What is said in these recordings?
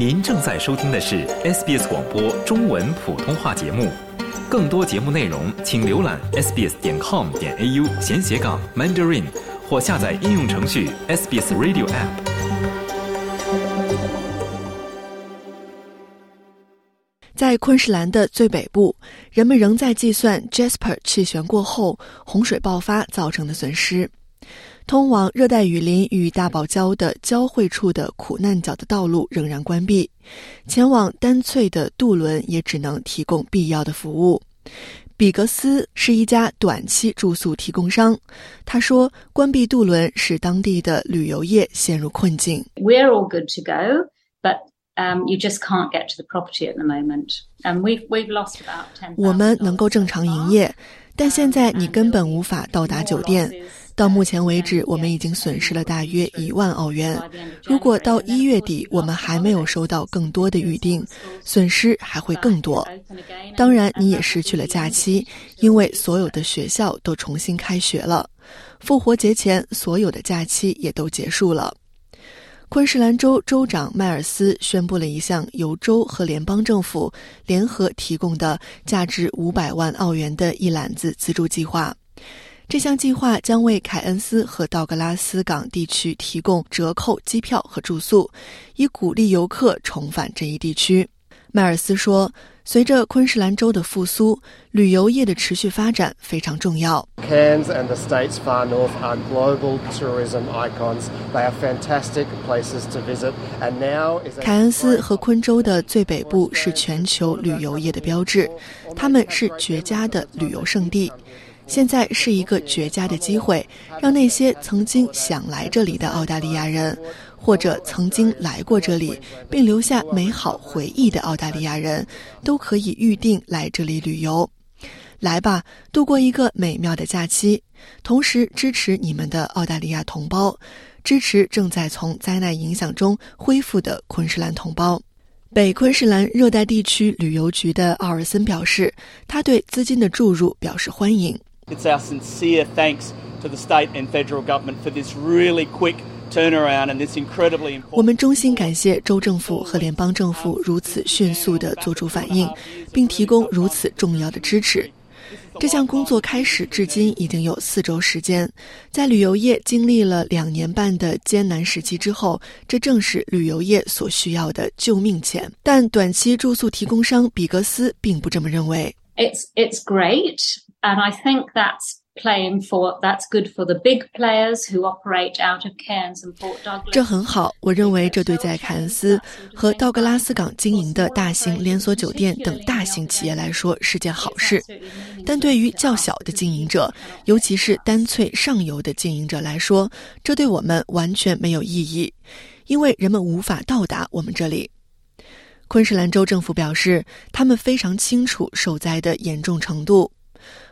您正在收听的是 SBS 广播中文普通话节目。更多节目内容，请浏览 sbs 点 com 点 au 闲斜杠 mandarin，或下载应用程序 SBS Radio App。在昆士兰的最北部，人们仍在计算 Jasper 气旋过后洪水爆发造成的损失。通往热带雨林与大堡礁的交汇处的苦难角的道路仍然关闭，前往丹翠的渡轮也只能提供必要的服务。比格斯是一家短期住宿提供商，他说：“关闭渡轮使当地的旅游业陷入困境。” We're all good to go, but um, you just can't get to the property at the moment, and we've we've lost about ten. 我们能够正常营业，但现在你根本无法到达酒店。到目前为止，我们已经损失了大约一万澳元。如果到一月底我们还没有收到更多的预订，损失还会更多。当然，你也失去了假期，因为所有的学校都重新开学了。复活节前，所有的假期也都结束了。昆士兰州州长迈尔斯宣布了一项由州和联邦政府联合提供的价值五百万澳元的一揽子资助计划。这项计划将为凯恩斯和道格拉斯港地区提供折扣机票和住宿，以鼓励游客重返这一地区。迈尔斯说：“随着昆士兰州的复苏，旅游业的持续发展非常重要。” Cairns and the states far north are global tourism icons. They are fantastic places to visit. And now is 凯恩斯和昆州的最北部是全球旅游业的标志，他们是绝佳的旅游胜地。现在是一个绝佳的机会，让那些曾经想来这里的澳大利亚人，或者曾经来过这里并留下美好回忆的澳大利亚人，都可以预定来这里旅游。来吧，度过一个美妙的假期，同时支持你们的澳大利亚同胞，支持正在从灾难影响中恢复的昆士兰同胞。北昆士兰热带地区旅游局的奥尔森表示，他对资金的注入表示欢迎。It's our sincere thanks to the state and federal government for this really quick turnaround and this incredibly important. 我们衷心感谢州政府和联邦政府如此迅速地做出反应，并提供如此重要的支持。这项工作开始至今已经有四周时间，在旅游业经历了两年半的艰难时期之后，这正是旅游业所需要的救命钱。但短期住宿提供商比格斯并不这么认为。It's it's great, and I think that's playing for that's good for the big players who operate out of Cairns and Port Douglas. 这很好，我认为这对在凯恩斯和道格拉斯港经营的大型连锁酒店等大型企业来说是件好事，但对于较小的经营者，尤其是单粹上游的经营者来说，这对我们完全没有意义，因为人们无法到达我们这里。昆士兰州政府表示，他们非常清楚受灾的严重程度。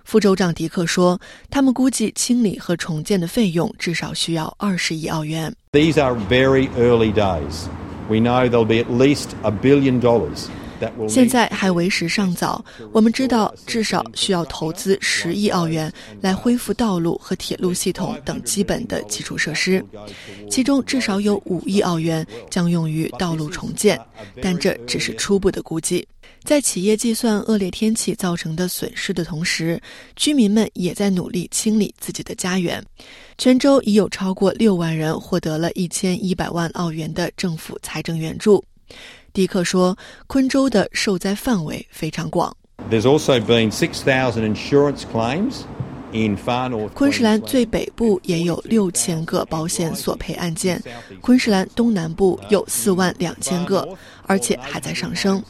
副州长迪克说，他们估计清理和重建的费用至少需要二十亿澳元。These are very early days. We know there'll be at least a billion dollars 现在还为时尚早，我们知道至少需要投资十亿澳元来恢复道路和铁路系统等基本的基础设施，其中至少有五亿澳元将用于道路重建，但这只是初步的估计。在企业计算恶劣天气造成的损失的同时，居民们也在努力清理自己的家园。全州已有超过六万人获得了一千一百万澳元的政府财政援助。迪克说，昆州的受灾范围非常广。There's also been 6,000 insurance claims 昆士兰最北部也有六千个保险索赔案件，昆士兰东南部有四万两千个，而且还在上升。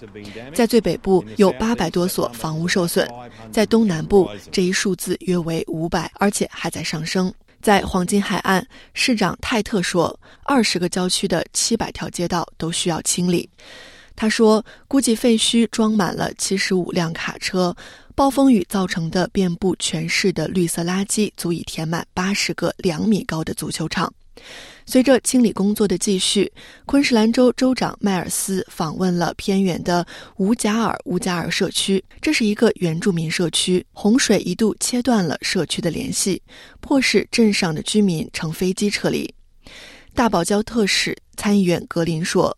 在最北部有八百多所房屋受损，在东南部这一数字约为五百，而且还在上升。在黄金海岸，市长泰特说，二十个郊区的七百条街道都需要清理。他说，估计废墟装满了七十五辆卡车，暴风雨造成的遍布全市的绿色垃圾足以填满八十个两米高的足球场。随着清理工作的继续，昆士兰州州长迈尔斯访问了偏远的乌加尔乌加尔社区，这是一个原住民社区。洪水一度切断了社区的联系，迫使镇上的居民乘飞机撤离。大堡礁特使参议员格林说：“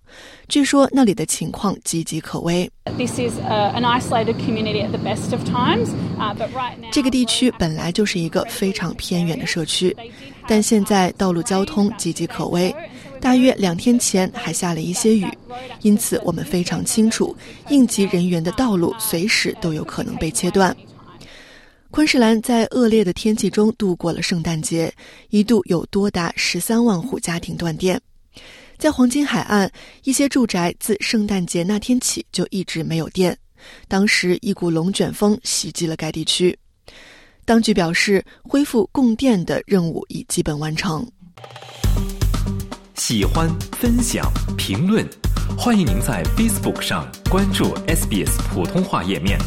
据说那里的情况岌岌可危。这个地区本来就是一个非常偏远的社区，但现在道路交通岌岌可危。大约两天前还下了一些雨，因此我们非常清楚，应急人员的道路随时都有可能被切断。”昆士兰在恶劣的天气中度过了圣诞节，一度有多达十三万户家庭断电。在黄金海岸，一些住宅自圣诞节那天起就一直没有电。当时，一股龙卷风袭击了该地区。当局表示，恢复供电的任务已基本完成。喜欢、分享、评论，欢迎您在 Facebook 上关注 SBS 普通话页面。